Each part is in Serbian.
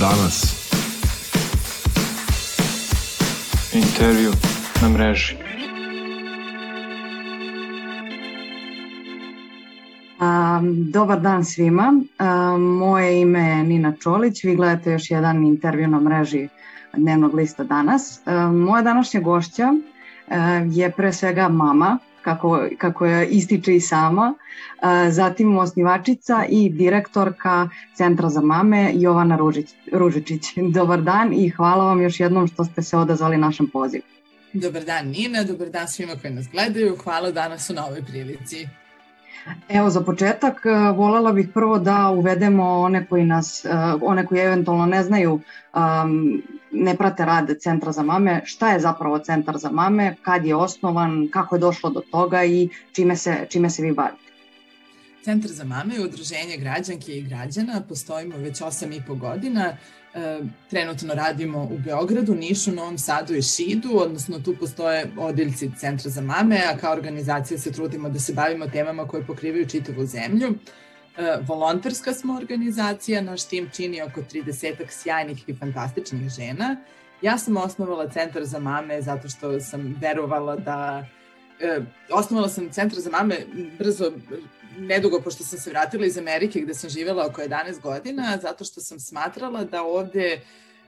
danas. Intervju na mreži. Um, dobar dan svima. Um, moje ime je Nina Čolić. Vi gledate još jedan intervju na mreži dnevnog lista danas. Um, moja današnja gošća um, je pre svega mama, kako, kako je ističe i sama, zatim osnivačica i direktorka Centra za mame Jovana Ružić, Ružičić. Dobar dan i hvala vam još jednom što ste se odazvali našem pozivu. Dobar dan Nina, dobar dan svima koji nas gledaju, hvala danas u novoj prilici. Evo za početak volela bih prvo da uvedemo one koji nas, one koji eventualno ne znaju, um, ne prate rad Centra za mame, šta je zapravo Centar za mame, kad je osnovan, kako je došlo do toga i čime se, čime se vi bavite. Centar za mame je udruženje građanke i građana, postojimo već 8 i po godina, e, trenutno radimo u Beogradu, Nišu, Novom Sadu i Šidu, odnosno tu postoje odeljci Centra za mame, a kao organizacija se trudimo da se bavimo temama koje pokrivaju čitavu zemlju. E, volonterska smo organizacija, naš tim čini oko 30 sjajnih i fantastičnih žena. Ja sam osnovala Centar za mame zato što sam verovala da e, osnovala sam Centar za mame brzo nedugo pošto sam se vratila iz Amerike gde sam živela oko 11 godina, zato što sam smatrala da ovde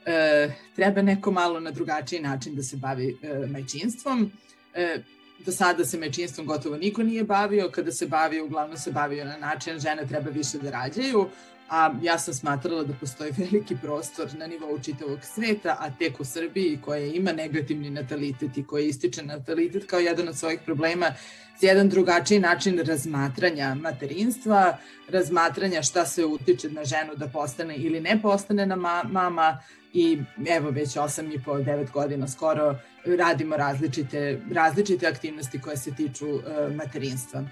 e, treba neko malo na drugačiji način da se bavi e, majčinstvom. E, do sada se mečinstvom gotovo niko nije bavio, kada se bavio, uglavnom se bavio na način žene treba više da rađaju, a ja sam smatrala da postoji veliki prostor na nivou čitavog sveta, a tek u Srbiji koja ima negativni natalitet i koja ističe natalitet kao jedan od svojih problema, jedan drugačiji način razmatranja materinstva, razmatranja šta se utiče na ženu da postane ili ne postane na ma mama i evo već 8 i po 9 godina skoro radimo različite, različite aktivnosti koje se tiču uh, materinstva. Uh,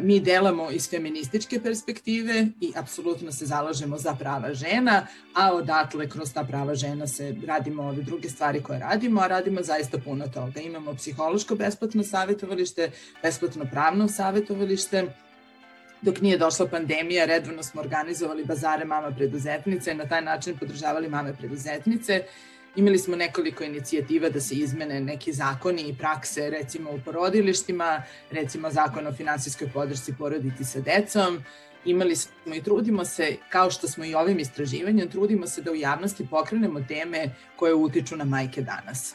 mi delamo iz feminističke perspektive i apsolutno se zalažemo za prava žena, a odatle kroz ta prava žena se radimo ove druge stvari koje radimo, a radimo zaista puno toga. Imamo psihološko besplatno savjetovalište, besplatno pravno savjetovalište, dok nije došla pandemija, redovno smo organizovali bazare mama preduzetnice i na taj način podržavali mame preduzetnice. Imali smo nekoliko inicijativa da se izmene neki zakoni i prakse, recimo u porodilištima, recimo zakon o finansijskoj podršci porodici sa decom. Imali smo i trudimo se, kao što smo i ovim istraživanjem, trudimo se da u javnosti pokrenemo teme koje utiču na majke danas.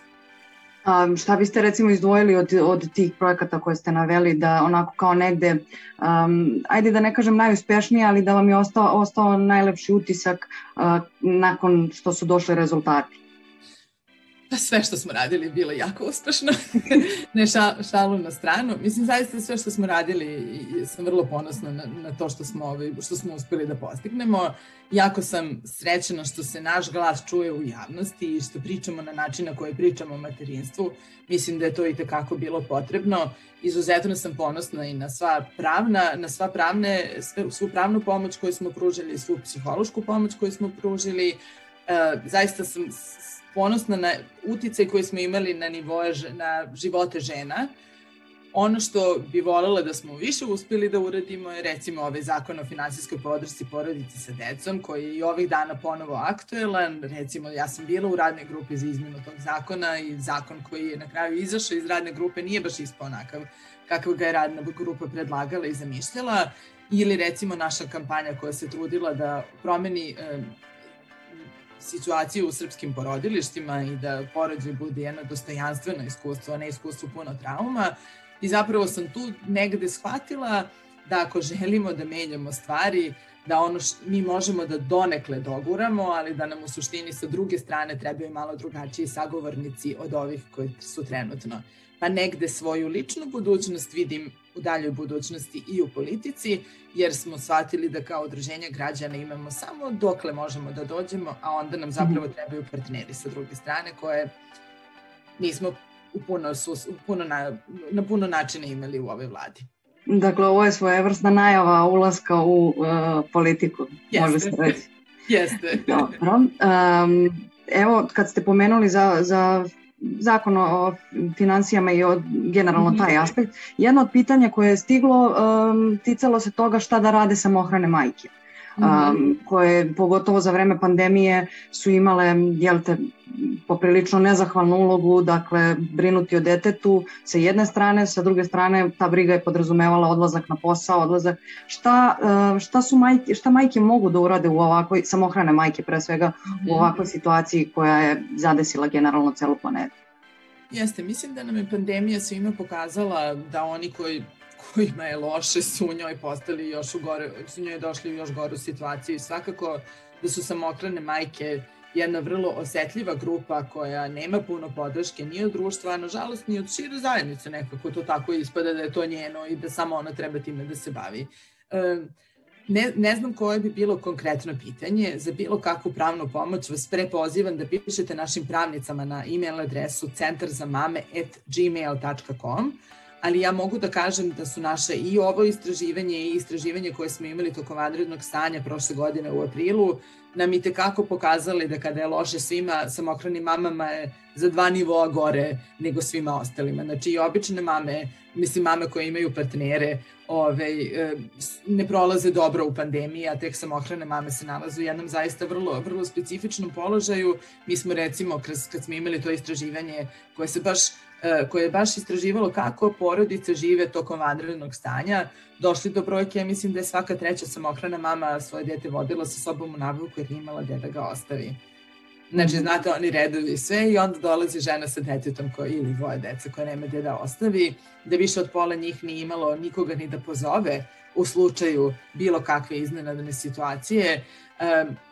Um, šta biste recimo izdvojili od, od tih projekata koje ste naveli da onako kao negde, um, ajde da ne kažem najuspešnije, ali da vam je ostao, ostao najlepši utisak uh, nakon što su došli rezultati? Pa sve što smo radili je bilo jako uspešno, ne ša, šalu na stranu. Mislim, zaista sve što smo radili sam vrlo ponosna na, na to što smo, ovaj, što smo uspeli da postignemo. Jako sam srećena što se naš glas čuje u javnosti i što pričamo na način na koji pričamo o materinstvu. Mislim da je to i tekako bilo potrebno. Izuzetno sam ponosna i na sva pravna, na sva pravne, svu pravnu pomoć koju smo pružili, svu psihološku pomoć koju smo pružili. Uh, zaista sam ponosna na uticaj koji smo imali na nivoje, na živote žena. Ono što bi volela da smo više uspeli da uradimo je recimo ovaj zakon o finansijskoj podršci porodici sa decom koji je i ovih dana ponovo aktuelan. Recimo ja sam bila u radnoj grupi za izmenu tog zakona i zakon koji je na kraju izašao iz radne grupe nije baš ispao onakav kakav ga je radna grupa predlagala i zamišljala ili recimo naša kampanja koja se trudila da promeni situaciju u srpskim porodilištima i da porođaj bude jedno dostojanstveno iskustvo, a ne iskustvo puno trauma. I zapravo sam tu negde shvatila da ako želimo da menjamo stvari, da ono š, mi možemo da donekle doguramo, ali da nam u suštini sa druge strane trebaju malo drugačiji sagovornici od ovih koji su trenutno. Pa negde svoju ličnu budućnost vidim u daljoj budućnosti i u politici, jer smo shvatili da kao udruženje građana imamo samo dokle možemo da dođemo, a onda nam zapravo mhm. trebaju partneri sa druge strane koje nismo u puno, sus, u puno na, na puno načina imali u ovoj vladi. Dakle, ovo je svojevrsna najava ulaska u uh, politiku, Jeste. može se reći. Jeste. Dobro. Um, evo, kad ste pomenuli za, za zakon o financijama i o generalno taj mhm. aspekt. Jedno od pitanja koje je stiglo um, ticalo se toga šta da rade samohrane majke. Um, koje pogotovo za vreme pandemije su imale, jel te, poprilično nezahvalnu ulogu, dakle, brinuti o detetu sa jedne strane, sa druge strane ta briga je podrazumevala odlazak na posao, odlazak, šta, uh, šta su majke, šta majke mogu da urade u ovakvoj, samohrane majke pre svega, u mhm. ovakvoj situaciji koja je zadesila generalno celu planetu? Jeste, mislim da nam je pandemija svima pokazala da oni koji kojima je loše su u njoj postali još u gore, su njoj došli u još goru situaciju i svakako da su samokrane majke jedna vrlo osetljiva grupa koja nema puno podrške ni od društva, nažalost ni od šire zajednice nekako to tako ispada da je to njeno i da samo ona treba time da se bavi. Ne, ne znam koje bi bilo konkretno pitanje. Za bilo kakvu pravnu pomoć vas prepozivam da pišete našim pravnicama na e-mail adresu centrzamame.gmail.com ali ja mogu da kažem da su naše i ovo istraživanje i istraživanje koje smo imali tokom vanrednog stanja prošle godine u aprilu nam i tekako pokazali da kada je loše svima, samohranim mamama je za dva nivoa gore nego svima ostalima. Znači i obične mame, mislim mame koje imaju partnere, ove, ovaj, ne prolaze dobro u pandemiji, a tek samohrane mame se nalaze u jednom zaista vrlo, vrlo specifičnom položaju. Mi smo recimo, kad smo imali to istraživanje koje se baš koje je baš istraživalo kako porodice žive tokom vanrednog stanja, došli do brojke, ja mislim da je svaka treća samohrana mama svoje dete vodila sa sobom u nabavku jer imala gde da ga ostavi. Znači, znate, oni redovi sve i onda dolazi žena sa detetom koja, ili dvoje deca koja nema gde da ostavi, da više od pola njih nije imalo nikoga ni da pozove u slučaju bilo kakve iznenadne situacije.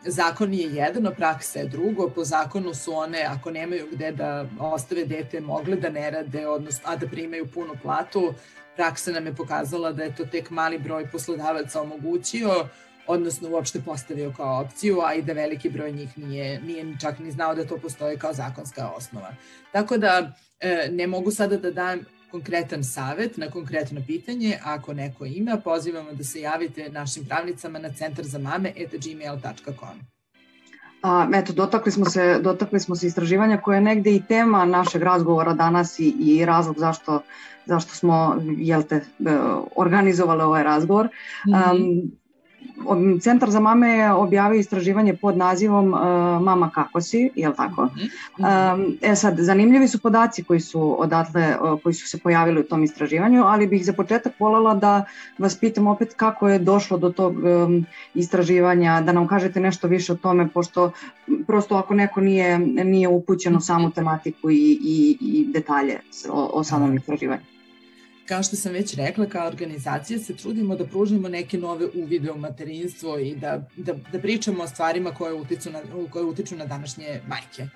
Zakon je jedno, praksa je drugo. Po zakonu su one, ako nemaju gde da ostave dete, mogle da ne rade, odnosno, a da primaju punu platu. Praksa nam je pokazala da je to tek mali broj poslodavaca omogućio, odnosno uopšte postavio kao opciju, a i da veliki broj njih nije, nije čak ni znao da to postoji kao zakonska osnova. Tako da e, ne mogu sada da dam konkretan savet na konkretno pitanje. Ako neko ima, pozivamo da se javite našim pravnicama na centar za. A, eto, dotakli smo, se, dotakli smo se istraživanja koje je negde i tema našeg razgovora danas i, i razlog zašto, zašto smo jel te, e, organizovali ovaj razgovor. Mm -hmm. um, Centar za mame je objavio istraživanje pod nazivom uh, Mama kako si, je li tako? Mm -hmm. E sad, zanimljivi su podaci koji su odatle, uh, koji su se pojavili u tom istraživanju, ali bih za početak voljela da vas pitam opet kako je došlo do tog um, istraživanja, da nam kažete nešto više o tome, pošto prosto ako neko nije, nije upućen u samu tematiku i, i, i detalje o, o samom istraživanju. Kao što sam već rekla, kao organizacija se trudimo da pružimo neke nove uvide u materinstvo i da, da, da pričamo o stvarima koje utiču na, koje utiču na današnje majke.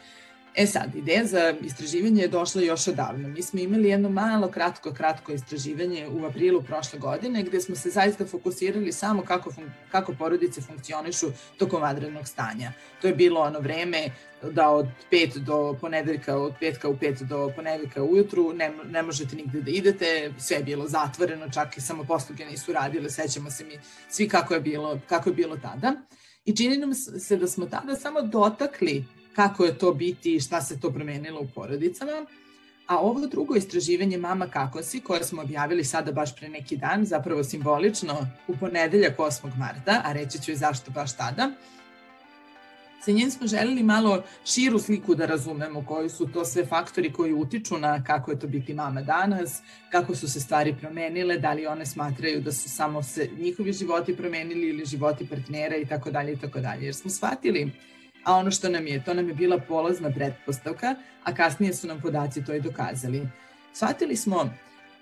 E sad, ideja za istraživanje je došla još odavno. Mi smo imali jedno malo, kratko, kratko istraživanje u aprilu prošle godine gde smo se zaista fokusirali samo kako, kako porodice funkcionišu tokom vanrednog stanja. To je bilo ono vreme da od 5 do ponedeljka, od petka u 5 do ponedeljka ujutru ne, ne možete nigde da idete, sve je bilo zatvoreno, čak i samo posluge nisu radile, sećamo se mi svi kako je bilo, kako je bilo tada. I čini nam se da smo tada samo dotakli kako je to biti i šta se to promenilo u porodicama. A ovo drugo istraživanje Mama kako si, koje smo objavili sada baš pre neki dan, zapravo simbolično u ponedeljak 8. marta, a reći ću i zašto baš tada, sa njim smo želeli malo širu sliku da razumemo koji su to sve faktori koji utiču na kako je to biti mama danas, kako su se stvari promenile, da li one smatraju da su samo se njihovi životi promenili ili životi partnera i tako dalje i tako dalje. Jer smo shvatili a ono što nam je, to nam je bila polazna pretpostavka, a kasnije su nam podaci to i dokazali. Shvatili smo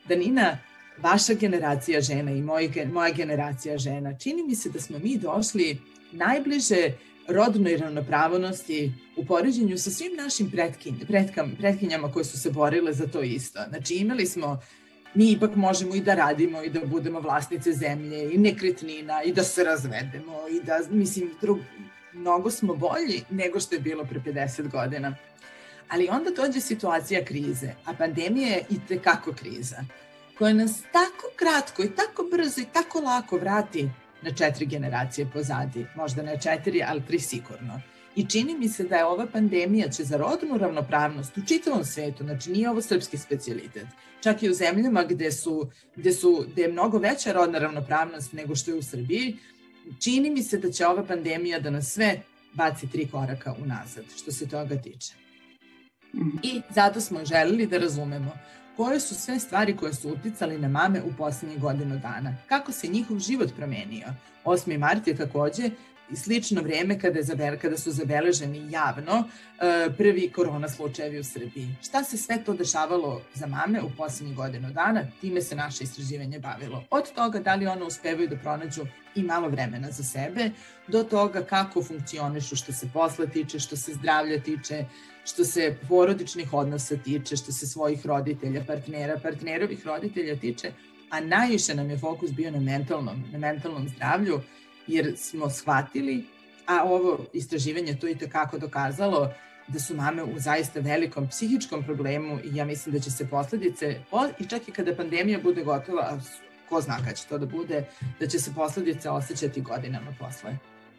da Nina, vaša generacija žena i moj, moja generacija žena, čini mi se da smo mi došli najbliže rodnoj ravnopravnosti u poređenju sa svim našim pretkin, pretkam, pretkinjama koje su se borile za to isto. Znači imali smo mi ipak možemo i da radimo i da budemo vlasnice zemlje i nekretnina i da se razvedemo i da, mislim, drug, mnogo smo bolji nego što je bilo pre 50 godina. Ali onda dođe situacija krize, a pandemija je i tekako kriza, koja nas tako kratko i tako brzo i tako lako vrati na četiri generacije pozadi, možda ne četiri, ali tri sigurno. I čini mi se da je ova pandemija će za rodnu ravnopravnost u čitavom svetu, znači nije ovo srpski specialitet, čak i u zemljama gde, su, gde, su, gde je mnogo veća rodna ravnopravnost nego što je u Srbiji, čini mi se da će ova pandemija da nas sve baci tri koraka unazad što se toga tiče. Mhm. I zato smo želeli da razumemo koje su sve stvari koje su uticali na mame u poslednjih godinu dana, kako se njihov život promenio. 8. mart je takođe i slično vreme kada, je zabele, kada su zabeleženi javno e, prvi korona slučajevi u Srbiji. Šta se sve to dešavalo za mame u poslednjih godinu dana, time se naše istraživanje bavilo. Od toga da li one uspevaju da pronađu i malo vremena za sebe, do toga kako funkcionišu što se posla tiče, što se zdravlja tiče, što se porodičnih odnosa tiče, što se svojih roditelja, partnera, partnerovih roditelja tiče, a najviše nam je fokus bio na mentalnom, na mentalnom zdravlju, jer smo shvatili, a ovo istraživanje to i tekako dokazalo, da su mame u zaista velikom psihičkom problemu i ja mislim da će se posledice, i čak i kada pandemija bude gotova, a ko zna kada će to da bude, da će se posledice osjećati godinama posle.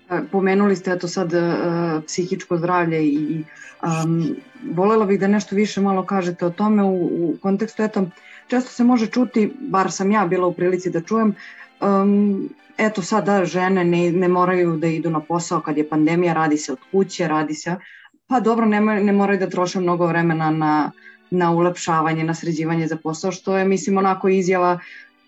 E, pomenuli ste eto sad uh, psihičko zdravlje i um, volela bih da nešto više malo kažete o tome u, u kontekstu eto često se može čuti, bar sam ja bila u prilici da čujem, um, eto sada žene ne, ne moraju da idu na posao kad je pandemija, radi se od kuće, radi se, pa dobro, ne, ne moraju da troše mnogo vremena na, na ulepšavanje, na sređivanje za posao, što je, mislim, onako izjava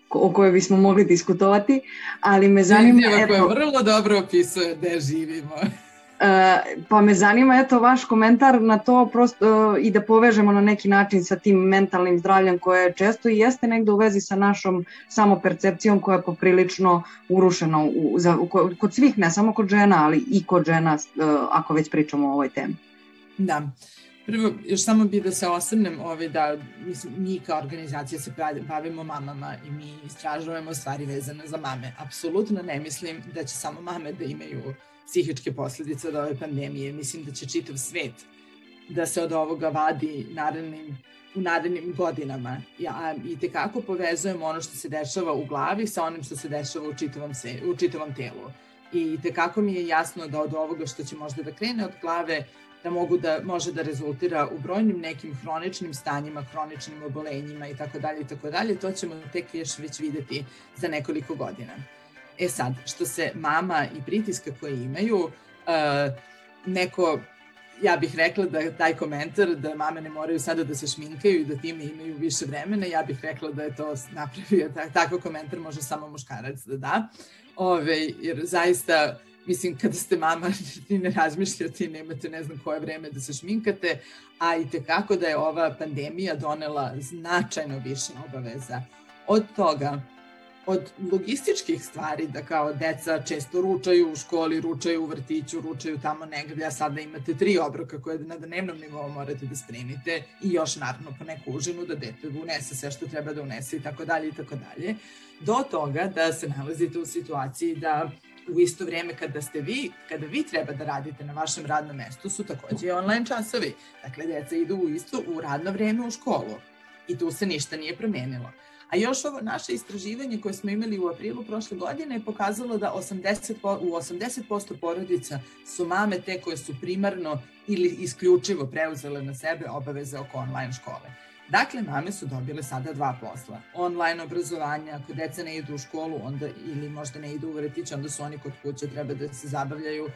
o kojoj bismo mogli diskutovati, ali me zanima... Izjava koja vrlo dobro opisuje gde živimo. E, pa me zanima eto vaš komentar na to prosto i da povežemo na neki način sa tim mentalnim zdravljem koje često i jeste negde u vezi sa našom samopercepcijom koja je poprilično urušena u, za, u, kod svih, ne samo kod žena, ali i kod žena e, ako već pričamo o ovoj temi. Da. Prvo, još samo bi da se osvrnem ovaj, da mislim, mi kao organizacija se bavimo mamama i mi istražujemo stvari vezane za mame. Apsolutno ne mislim da će samo mame da imaju psihičke posledice od ove pandemije. Mislim da će čitav svet da se od ovoga vadi narednim, u narednim godinama. Ja, I tekako povezujemo ono što se dešava u glavi sa onim što se dešava u čitavom, se, u čitavom telu. I tekako mi je jasno da od ovoga što će možda da krene od glave, da mogu da može da rezultira u brojnim nekim hroničnim stanjima, hroničnim obolenjima i tako dalje i tako dalje, to ćemo tek još već videti za nekoliko godina. E sad, što se mama i pritiska koje imaju, uh, neko ja bih rekla da taj komentar da mame ne moraju sada da se šminkaju i da time imaju više vremena, ja bih rekla da je to napravio, takav komentar može samo muškarac da da. Ove, jer zaista, mislim, kada ste mama, ti ne razmišljate i nemate ne znam koje vreme da se šminkate, a i tekako da je ova pandemija donela značajno više obaveza. Od toga od logističkih stvari, da kao deca često ručaju u školi, ručaju u vrtiću, ručaju tamo negde, a sada imate tri obroka koje na dnevnom nivou morate da spremite i još naravno po neku užinu da dete unese sve što treba da unese i tako dalje i tako dalje, do toga da se nalazite u situaciji da u isto vreme kada ste vi, kada vi treba da radite na vašem radnom mestu su takođe i online časovi. Dakle, deca idu u isto u radno vreme u školu i tu se ništa nije promenilo. A još ovo naše istraživanje koje smo imali u aprilu prošle godine je pokazalo da 80, u 80% porodica su mame te koje su primarno ili isključivo preuzele na sebe obaveze oko online škole. Dakle, mame su dobile sada dva posla. Online obrazovanje, ako deca ne idu u školu onda, ili možda ne idu u vrtić, onda su oni kod kuće, treba da se zabavljaju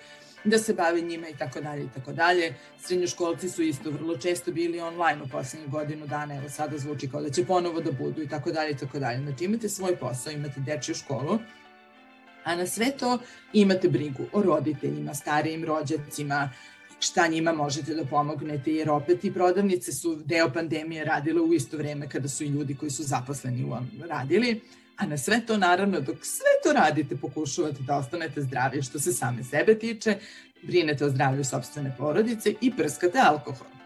da se bave njima i tako dalje i tako dalje. Srednjoškolci su isto vrlo često bili online u poslednjih godinu dana, evo sada zvuči kao da će ponovo da budu i tako dalje i tako dalje. Znači imate svoj posao, imate dečju školu, a na sve to imate brigu o roditeljima, starijim rođacima, šta njima možete da pomognete, jer opet i prodavnice su deo pandemije radile u isto vreme kada su i ljudi koji su zaposleni u radili. A na sve to, naravno, dok sve to radite, pokušavate da ostanete zdravi što se same sebe tiče, brinete o zdravlju sobstvene porodice i prskate alkohol.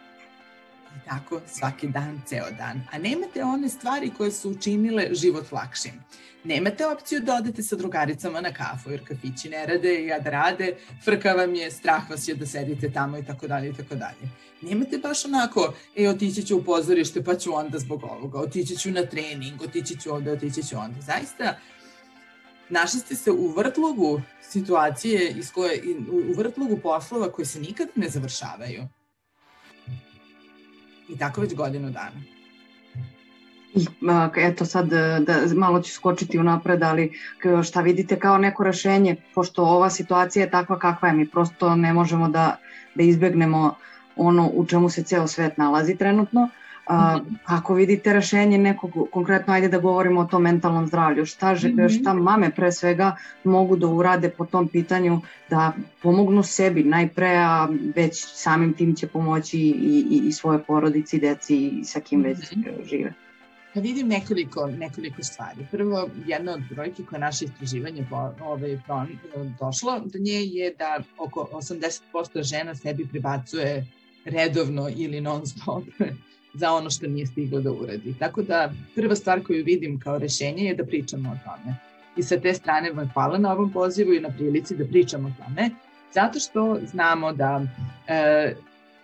I tako svaki dan, ceo dan. A nemate one stvari koje su učinile život lakšim. Nemate opciju da odete sa drugaricama na kafu, jer kafići ne rade, ja da rade, frka vam je, strah vas je da sedite tamo i tako dalje i tako dalje. Nemate baš onako, e, otići ću u pozorište pa ću onda zbog ovoga, otići ću na trening, otići ću onda, otići ću onda. Zaista, našli ste se u vrtlogu situacije iz koje, u vrtlogu poslova koji se nikada ne završavaju. I tako već godinu dana. I eto sad da malo ću skočiti u napred, ali šta vidite kao neko rešenje, pošto ova situacija je takva kakva je, mi prosto ne možemo da, da izbegnemo ono u čemu se ceo svet nalazi trenutno, A, mhm. kako vidite rešenje nekog, konkretno ajde da govorimo o tom mentalnom zdravlju, šta, mm -hmm. šta mame pre svega mogu da urade po tom pitanju da pomognu sebi najpre, a već samim tim će pomoći i, i, i svoje porodici, deci i sa kim već mm -hmm. žive. Pa vidim nekoliko, nekoliko stvari. Prvo, jedna od brojki koja naše istraživanje po, ovaj, pro, došlo do nje je da oko 80% žena sebi pribacuje redovno ili non stop za ono što nije stiglo da uradi. Tako da prva stvar koju vidim kao rešenje je da pričamo o tome. I sa te strane vam hvala na ovom pozivu i na prilici da pričamo o tome, zato što znamo da e,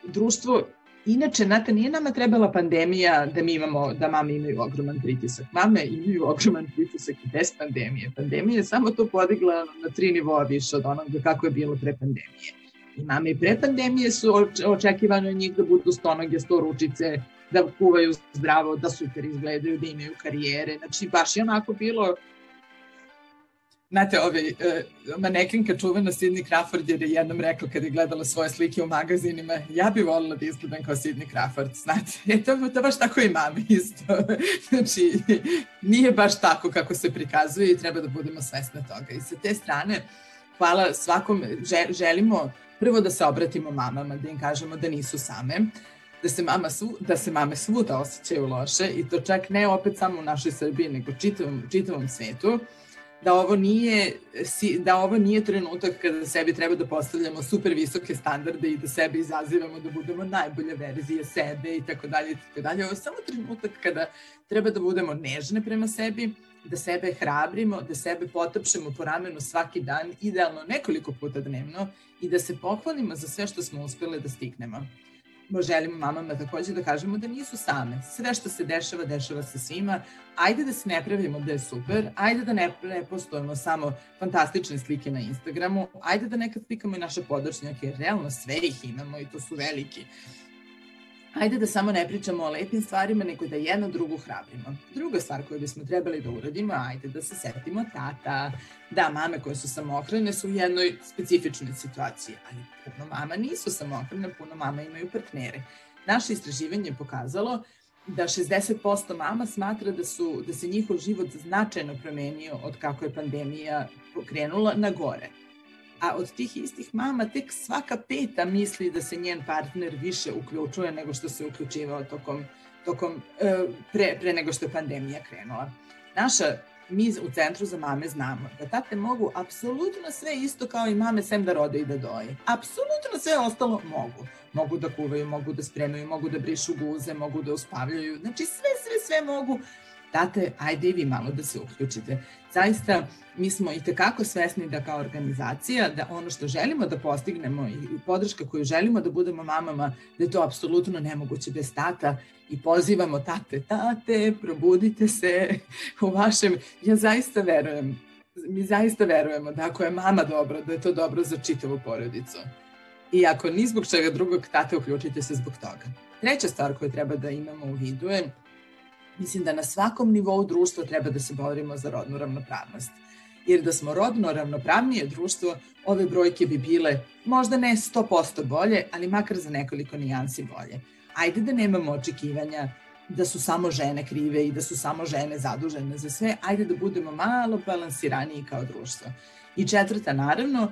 društvo Inače, znate, nije nama trebala pandemija da mi imamo, da mame imaju ogroman pritisak. Mame imaju ogroman pritisak i bez pandemije. Pandemija je samo to podigla na tri nivoa više od onoga kako je bilo pre pandemije. I mame i pre pandemije su očekivane od njih da budu stonoge, sto ručice, da kuvaju zdravo, da super izgledaju, da imaju karijere. Znači, baš je onako bilo Znate, ovaj, uh, manekinka čuvena Sidney Crawford je jednom rekla kada je gledala svoje slike u magazinima, ja bih volila da izgledam kao Sidney Crawford, znate, e, to, to baš tako i mami isto. znači, nije baš tako kako se prikazuje i treba da budemo svesne toga. I sa te strane, hvala svakom, želimo prvo da se obratimo mamama, da im kažemo da nisu same, da se, mama svu, da se mame svuda osjećaju loše i to čak ne opet samo u našoj Srbiji, nego čitavom, čitavom svetu, da ovo nije da ovo nije trenutak kada sebi treba da postavljamo super visoke standarde i da sebe izazivamo da budemo najbolje verzije sebe i tako dalje i tako dalje. Ovo je samo trenutak kada treba da budemo nežne prema sebi, da sebe hrabrimo, da sebe potapšemo po ramenu svaki dan, idealno nekoliko puta dnevno i da se pohvalimo za sve što smo uspeli da stignemo želimo mamama takođe da kažemo da nisu same. Sve što se dešava, dešava se svima. Ajde da se ne pravimo da je super, ajde da ne, ne samo fantastične slike na Instagramu, ajde da nekad slikamo i naše podršnjake, realno sve ih imamo i to su veliki ajde da samo ne pričamo o lepim stvarima, nego da jedno drugu hrabrimo. Druga stvar koju bismo trebali da uradimo, ajde da se setimo tata. Da, mame koje su samohrane su u jednoj specifičnoj situaciji, ali puno mama nisu samohrane, puno mama imaju partnere. Naše istraživanje je pokazalo da 60% mama smatra da su da se njihov život značajno promenio od kako je pandemija krenula na gore a od tih istih mama tek svaka peta misli da se njen partner više uključuje nego što se uključivao tokom, tokom e, pre, pre nego što je pandemija krenula. Naša mi u centru za mame znamo da tate mogu apsolutno sve isto kao i mame sem da rode i da doje. Apsolutno sve ostalo mogu. Mogu da kuvaju, mogu da spremaju, mogu da brišu guze, mogu da uspavljaju. Znači sve, sve, sve mogu. Tate, ajde i vi malo da se uključite. Zaista, mi smo i tekako svesni da kao organizacija, da ono što želimo da postignemo i podrška koju želimo da budemo mamama, da je to apsolutno nemoguće bez tata i pozivamo tate, tate, probudite se u vašem, ja zaista verujem, mi zaista verujemo da ako je mama dobro, da je to dobro za čitavu porodicu. I ako ni zbog čega drugog, tate, uključite se zbog toga. Treća stvar koju treba da imamo u vidu je, mislim da na svakom nivou društva treba da se borimo za rodnu ravnopravnost jer da smo rodno ravnopravnije društvo, ove brojke bi bile možda ne 100% bolje, ali makar za nekoliko nijansi bolje. Ajde da nemamo očekivanja da su samo žene krive i da su samo žene zadužene za sve, ajde da budemo malo balansiraniji kao društvo. I četvrta, naravno,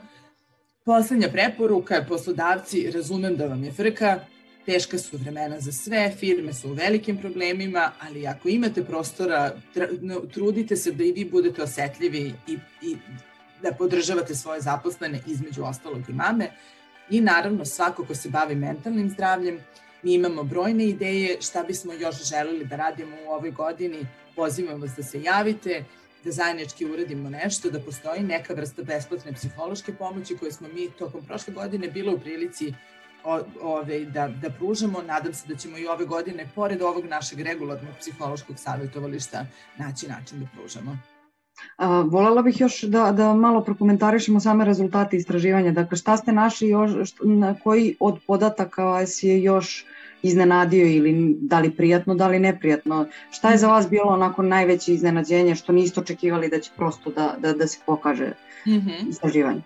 poslednja preporuka je poslodavci, razumem da vam je frka, teška su vremena za sve, firme su u velikim problemima, ali ako imate prostora, trudite se da i vi budete osetljivi i, i da podržavate svoje zaposlene, između ostalog i mame. I naravno, svako ko se bavi mentalnim zdravljem, mi imamo brojne ideje šta bismo još želeli da radimo u ovoj godini. Pozivamo vas da se javite, da zajednički uradimo nešto, da postoji neka vrsta besplatne psihološke pomoći koje smo mi tokom prošle godine bilo u prilici ove, da, da pružamo. Nadam se da ćemo i ove godine, pored ovog našeg regularnog psihološkog savjetovališta, naći način da pružamo. A, volela bih još da, da malo prokomentarišemo same rezultate istraživanja. Dakle, šta ste našli još, što, na koji od podataka vas je još iznenadio ili da li prijatno, da li neprijatno? Šta je za vas bilo onako najveće iznenađenje što niste očekivali da će prosto da, da, da se pokaže mm -hmm. istraživanje?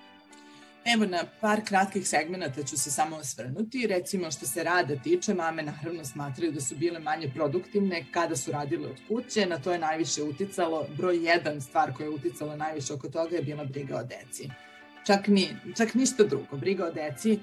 Evo na par kratkih segmenta ću se samo osvrnuti. Recimo što se rada tiče, mame naravno smatraju da su bile manje produktivne kada su radile od kuće. Na to je najviše uticalo. Broj jedan stvar koja je uticala najviše oko toga je bila briga o deci. Čak, ni, čak ništa drugo. Briga o deci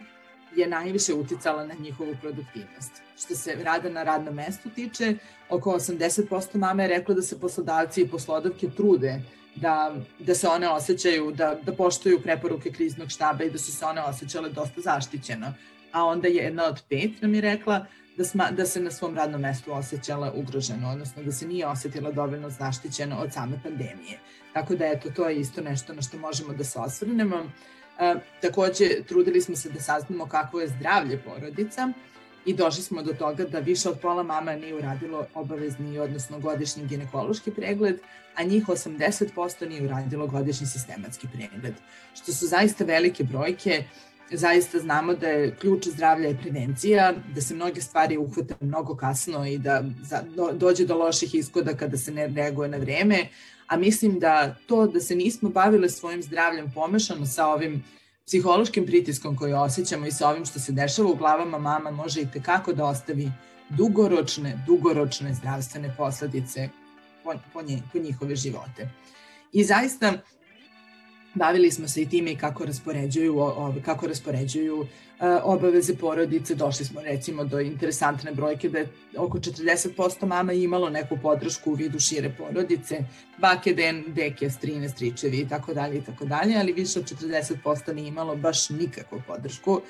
je najviše uticala na njihovu produktivnost. Što se rada na radnom mestu tiče, oko 80% mame je reklo da se poslodavci i poslodavke trude da, da se one osjećaju, da, da poštuju preporuke kriznog štaba i da su se one osjećale dosta zaštićeno. A onda je jedna od pet nam je rekla da, sma, da se na svom radnom mestu osjećala ugroženo, odnosno da se nije osjetila dovoljno zaštićeno od same pandemije. Tako da eto, to je isto nešto na što možemo da se osvrnemo. E, takođe, trudili smo se da saznamo kakvo je zdravlje porodica i došli smo do toga da više od pola mama nije uradilo obavezni, odnosno godišnji ginekološki pregled, a njih 80% nije uradilo godišnji sistematski pregled, što su zaista velike brojke, zaista znamo da je ključ zdravlja je prevencija, da se mnoge stvari uhvate mnogo kasno i da dođe do loših ishoda kada se ne reaguje na vreme, a mislim da to da se nismo bavile svojim zdravljem pomešano sa ovim psihološkim pritiskom koji osjećamo i sa ovim što se dešava u glavama mama može i tekako da ostavi dugoročne, dugoročne zdravstvene posledice po, po, nje, po njihove živote. I zaista bavili smo se i time kako raspoređuju, kako raspoređuju obaveze porodice. Došli smo recimo do interesantne brojke da je oko 40% mama imalo neku podršku u vidu šire porodice, bake, den, deke, strine, stričevi i tako dalje i tako dalje, ali više od 40% nije imalo baš nikakvu podršku.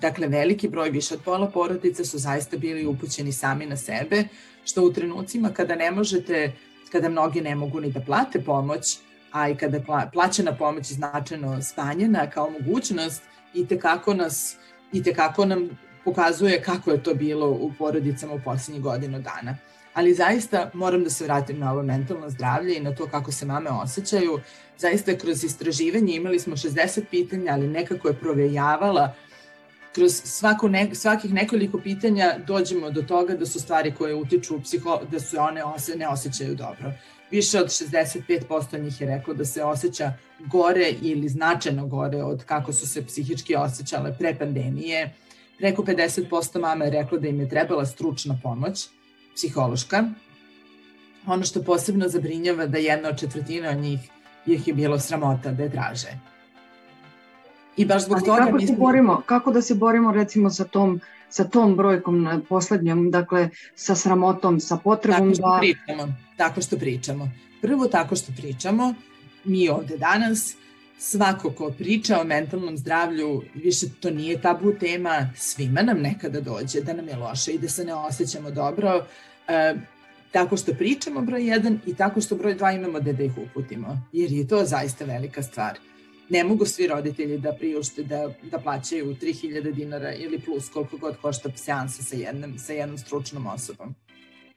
Dakle, veliki broj, više od pola porodice su zaista bili upućeni sami na sebe, što u trenucima kada ne možete, kada mnogi ne mogu ni da plate pomoć, a i kada je plaćena pomoć značajno spanjena kao mogućnost i tekako nas i tekako nam pokazuje kako je to bilo u porodicama u poslednjih godinu dana. Ali zaista moram da se vratim na ovo mentalno zdravlje i na to kako se mame osjećaju. Zaista kroz istraživanje imali smo 60 pitanja, ali nekako je provejavala kroz svako ne, svakih nekoliko pitanja dođemo do toga da su stvari koje utiču psiho, da su one ose, ne osjećaju dobro. Više od 65% njih je reklo da se osjeća gore ili značajno gore od kako su se psihički osjećale pre pandemije. Preko 50% mama je reklo da im je trebala stručna pomoć, psihološka. Ono što posebno zabrinjava da jedna od četvrtina od njih ih je bilo sramota da je traže. I baš zbog Ali toga kako mislim... Se borimo, kako da se borimo recimo sa tom sa tom brojkom poslednjom, dakle sa sramotom, sa potrebom tako što da... Pričamo, tako što pričamo. Prvo tako što pričamo, mi ovde danas, svako ko priča o mentalnom zdravlju, više to nije tabu tema, svima nam nekada dođe da nam je loše i da se ne osjećamo dobro, e, tako što pričamo broj jedan i tako što broj dva imamo da da ih uputimo, jer je to zaista velika stvar ne mogu svi roditelji da priušte da, da plaćaju 3000 dinara ili plus koliko god košta seansa sa, jednom, sa jednom stručnom osobom.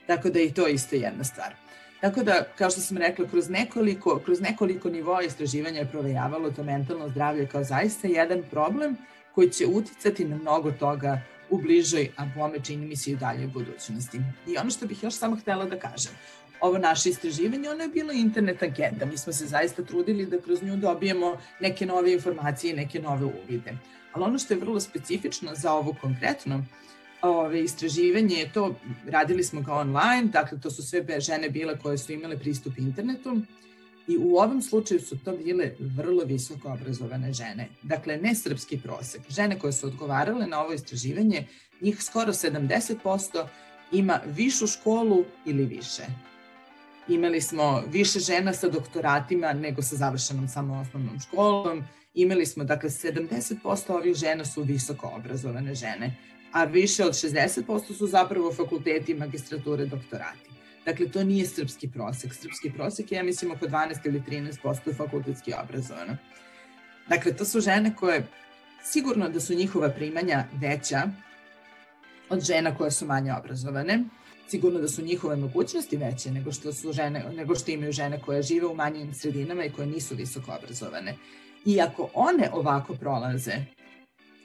Tako da je to isto jedna stvar. Tako da, kao što sam rekla, kroz nekoliko, kroz nekoliko nivoa istraživanja je provejavalo to mentalno zdravlje kao zaista jedan problem koji će uticati na mnogo toga u bližoj, a bome čini mi se i u budućnosti. I ono što bih još samo htela da kažem, ovo naše istraživanje, ono je bilo internet agenda. Mi smo se zaista trudili da kroz nju dobijemo neke nove informacije neke nove uvide. Ali ono što je vrlo specifično za ovo konkretno ove, istraživanje je to, radili smo ga online, dakle to su sve žene bile koje su imale pristup internetu i u ovom slučaju su to bile vrlo visoko obrazovane žene. Dakle, ne srpski prosek. Žene koje su odgovarale na ovo istraživanje, njih skoro 70% ima višu školu ili više imali smo više žena sa doktoratima nego sa završenom samo osnovnom školom, imali smo, dakle, 70% ovih žena su visoko obrazovane žene, a više od 60% su zapravo fakulteti, magistrature, doktorati. Dakle, to nije srpski prosek. Srpski prosek je, ja mislim, oko 12 ili 13% fakultetski obrazovano. Dakle, to su žene koje sigurno da su njihova primanja veća od žena koje su manje obrazovane, sigurno da su njihove mogućnosti veće nego što su žene, nego što imaju žene koje žive u manjim sredinama i koje nisu visoko obrazovane. I ako one ovako prolaze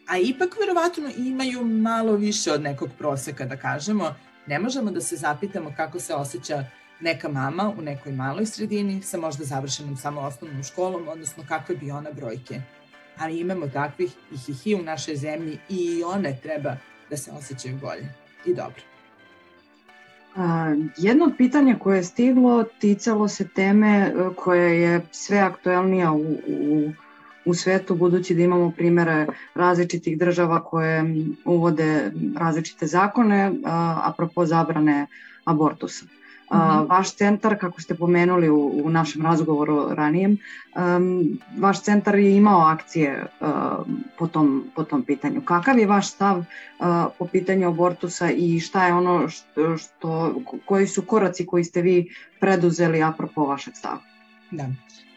a ipak verovatno imaju malo više od nekog proseka, da kažemo. Ne možemo da se zapitamo kako se osjeća neka mama u nekoj maloj sredini sa možda završenom samo osnovnom školom, odnosno kakve bi ona brojke. Ali imamo takvih i hihi u našoj zemlji i one treba da se osjećaju bolje i dobro. Jedno od pitanja koje je stiglo ticalo se teme e, koja je sve aktuelnija u, u, u svetu, budući da imamo primere različitih država koje uvode različite zakone, a, apropo zabrane abortusa. Uh, vaš centar, kako ste pomenuli u, u našem razgovoru ranijem, um, vaš centar je imao akcije uh, po, tom, po tom pitanju. Kakav je vaš stav uh, po pitanju abortusa i šta je ono što, što, koji su koraci koji ste vi preduzeli apropo vašeg stava? Da.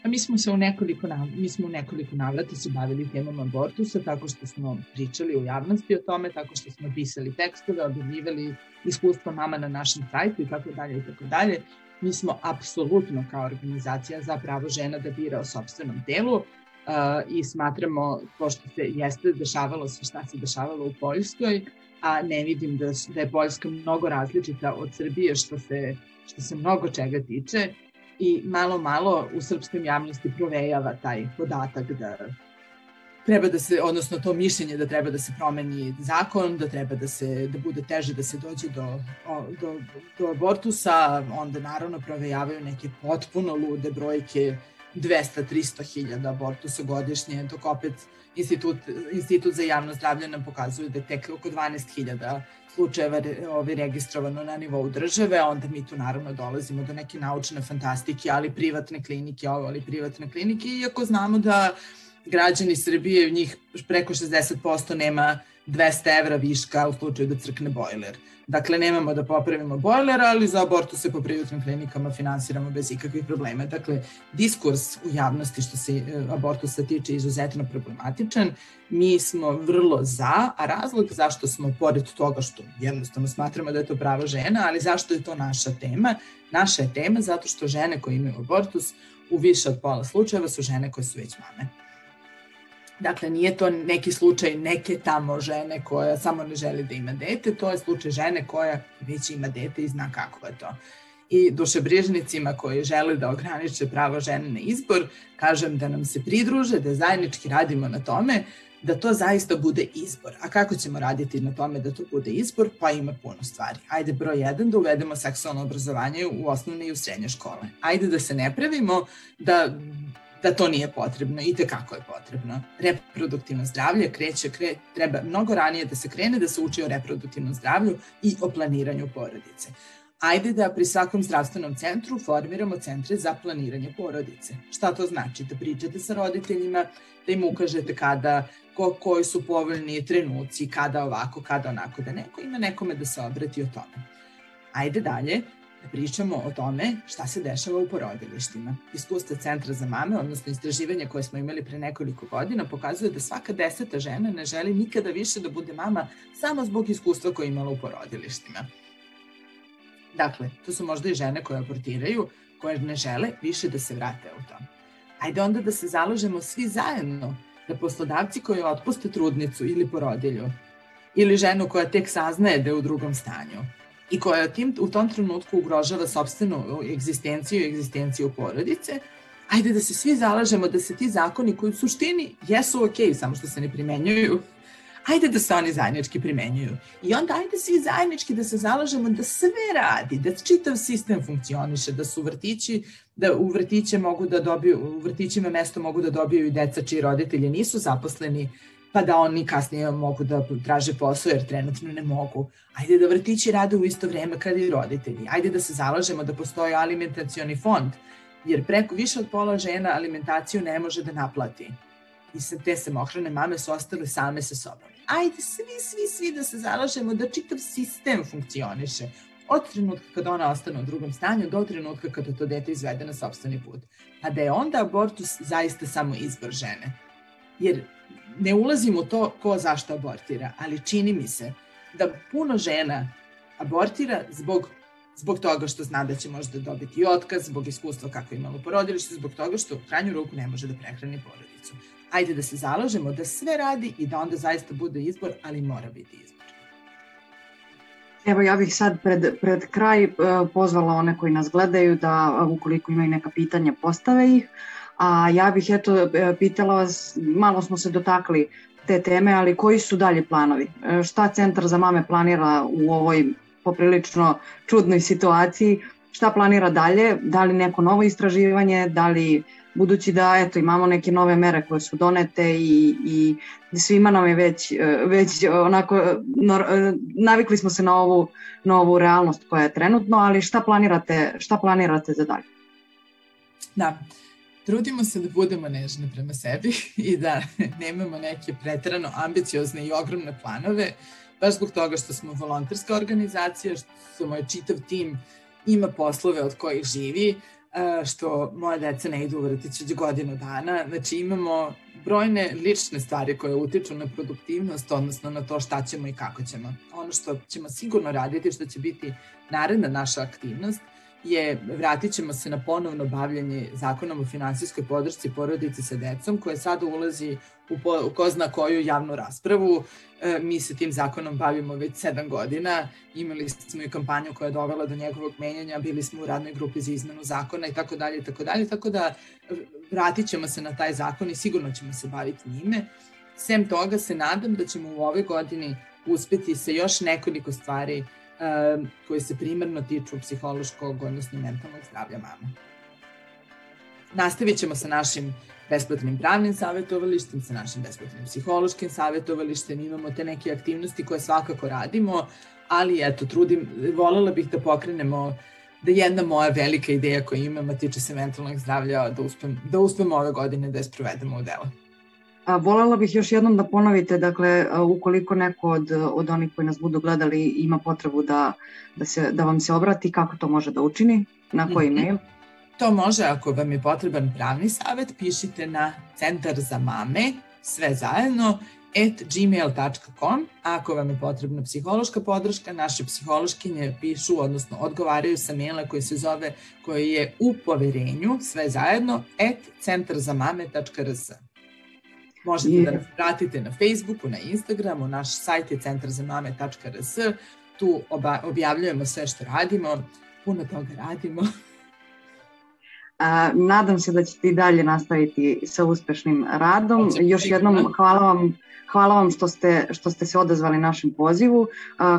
A mi smo se u nekoliko, mi smo u nekoliko navrata se bavili temom abortusa tako što smo pričali u javnosti o tome, tako što smo pisali tekstove, objavljivali iskustva mama na našem sajtu i tako dalje i tako dalje. Mi smo apsolutno kao organizacija za pravo žena da bira o sobstvenom telu uh, i smatramo, pošto se jeste dešavalo sve šta se dešavalo u Poljskoj, a ne vidim da, da je Poljska mnogo različita od Srbije što se, što se mnogo čega tiče, i malo malo u srpskom javnosti provejava taj podatak da treba da se, odnosno to mišljenje da treba da se promeni zakon, da treba da se, da bude teže da se dođe do, do, do abortusa, onda naravno provejavaju neke potpuno lude brojke 200-300 hiljada abortusa godišnje, dok opet institut, institut za javno zdravlje nam pokazuje da je tek oko 12 hiljada slučajeva ovaj, registrovano na nivou države, onda mi tu naravno dolazimo do neke naučne fantastike, ali privatne klinike, ovo, ali privatne klinike, iako znamo da građani Srbije, njih preko 60% nema 200 evra viška u slučaju da crkne bojler. Dakle, nemamo da popravimo bojler, ali za abortu se po privatnim klinikama finansiramo bez ikakvih problema. Dakle, diskurs u javnosti što se e, abortusa tiče izuzetno problematičan. Mi smo vrlo za, a razlog zašto smo, pored toga što jednostavno smatramo da je to pravo žena, ali zašto je to naša tema? Naša je tema zato što žene koje imaju abortus u više od pola slučajeva su žene koje su već mame. Dakle, nije to neki slučaj neke tamo žene koja samo ne želi da ima dete, to je slučaj žene koja već ima dete i zna kako je to. I dušebrižnicima koji žele da ograniče pravo žene na izbor, kažem da nam se pridruže, da zajednički radimo na tome, da to zaista bude izbor. A kako ćemo raditi na tome da to bude izbor? Pa ima puno stvari. Ajde broj jedan da uvedemo seksualno obrazovanje u osnovne i u srednje škole. Ajde da se ne pravimo da da to nije potrebno i tekako je potrebno. Reproduktivno zdravlje kreće, kre, treba mnogo ranije da se krene da se uči o reproduktivnom zdravlju i o planiranju porodice. Ajde da pri svakom zdravstvenom centru formiramo centre za planiranje porodice. Šta to znači? Da pričate sa roditeljima, da im ukažete kada, ko, koji su povoljni trenuci, kada ovako, kada onako, da neko ima nekome da se obrati o tome. Ajde dalje, da pričamo o tome šta se dešava u porodilištima. Iskustva Centra za mame, odnosno istraživanje koje smo imali pre nekoliko godina, pokazuje da svaka deseta žena ne želi nikada više da bude mama samo zbog iskustva koje imala u porodilištima. Dakle, to su možda i žene koje abortiraju, koje ne žele više da se vrate u to. Ajde onda da se založemo svi zajedno da poslodavci koji otpuste trudnicu ili porodilju ili ženu koja tek saznaje da je u drugom stanju, i koja tim, u tom trenutku ugrožava sobstvenu egzistenciju i egzistenciju porodice, ajde da se svi zalažemo da se ti zakoni koji u suštini jesu ok, samo što se ne primenjuju, ajde da se oni zajednički primenjuju. I onda ajde svi zajednički da se zalažemo da sve radi, da čitav sistem funkcioniše, da su vrtići, da u vrtiće mogu da dobiju, u vrtićima mesto mogu da dobiju i deca čiji roditelji nisu zaposleni, pa da oni kasnije mogu da traže posao jer trenutno ne mogu. Ajde da vrtići rade u isto vreme kada i roditelji. Ajde da se zalažemo da postoji alimentacioni fond, jer preko više od pola žena alimentaciju ne može da naplati. I sa te samohrane mame su ostale same sa sobom. Ajde svi, svi, svi da se zalažemo da čitav sistem funkcioniše od trenutka kada ona ostane u drugom stanju do trenutka kada to dete izvede na sobstveni put. A da je onda abortus zaista samo izbor žene. Jer ne ulazim u to ko zašto abortira, ali čini mi se da puno žena abortira zbog zbog toga što zna da će možda dobiti otkaz, zbog iskustva kako je imalo porodilište, zbog toga što u krajnju ruku ne može da prehrani porodicu. Ajde da se zalažemo da sve radi i da onda zaista bude izbor, ali mora biti izbor. Evo ja bih sad pred, pred kraj uh, pozvala one koji nas gledaju da ukoliko imaju neka pitanja postave ih, a ja bih eto e, pitala vas, malo smo se dotakli te teme, ali koji su dalje planovi? Šta Centar za mame planira u ovoj poprilično čudnoj situaciji? Šta planira dalje? Da li neko novo istraživanje? Da li budući da eto imamo neke nove mere koje su donete i, i svima nam je već, već onako navikli smo se na ovu, na ovu realnost koja je trenutno, ali šta planirate, šta planirate za dalje? Da, trudimo se da budemo nežni prema sebi i da nemamo neke pretrano ambiciozne i ogromne planove, baš zbog toga što smo volonterska organizacija, što moj čitav tim ima poslove od kojih živi, što moja deca ne idu u vrtić od godinu dana. Znači imamo brojne lične stvari koje utiču na produktivnost, odnosno na to šta ćemo i kako ćemo. Ono što ćemo sigurno raditi, što će biti naredna naša aktivnost, je vratit ćemo se na ponovno bavljanje zakonom o finansijskoj podršci porodici sa decom, koje sada ulazi u, po, u ko zna koju javnu raspravu. E, mi se tim zakonom bavimo već sedam godina, imali smo i kampanju koja je dovela do njegovog menjanja, bili smo u radnoj grupi za izmenu zakona i tako dalje tako dalje, tako da vratit ćemo se na taj zakon i sigurno ćemo se baviti njime. Sem toga se nadam da ćemo u ove godini uspeti sa još nekoliko stvari uh, koje se primarno tiču psihološkog, odnosno mentalnog zdravlja mama. Nastavit ćemo sa našim besplatnim pravnim savjetovalištem, sa našim besplatnim psihološkim savjetovalištem, imamo te neke aktivnosti koje svakako radimo, ali eto, trudim, volela bih da pokrenemo da jedna moja velika ideja koju imam, a tiče se mentalnog zdravlja, da uspem, da uspemo ove godine da je sprovedemo u delo. Volela bih još jednom da ponovite, dakle, ukoliko neko od, od onih koji nas budu gledali ima potrebu da, da, se, da vam se obrati, kako to može da učini, na koji mm -hmm. mail? To može, ako vam je potreban pravni savet, pišite na centar za mame, sve zajedno, at gmail.com. Ako vam je potrebna psihološka podrška, naše psihološkinje pišu, odnosno odgovaraju sa maila koji se zove, koji je u poverenju, sve zajedno, at centarzamame.rs. Možete da nas pratite na Facebooku, na Instagramu, naš sajt je centarzamame.rs, tu objavljujemo sve što radimo, puno toga radimo. A, nadam se da ćete i dalje nastaviti sa uspešnim radom. Još jednom hvala vam Hvala vam što ste, što ste se odazvali našem pozivu,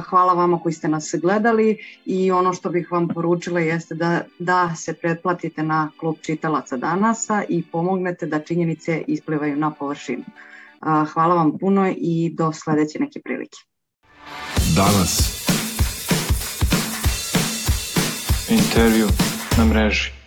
hvala vama koji ste nas gledali i ono što bih vam poručila jeste da, da se pretplatite na klub čitalaca danasa i pomognete da činjenice isplivaju na površinu. Hvala vam puno i do sledeće neke prilike. Danas. Intervju na mreži.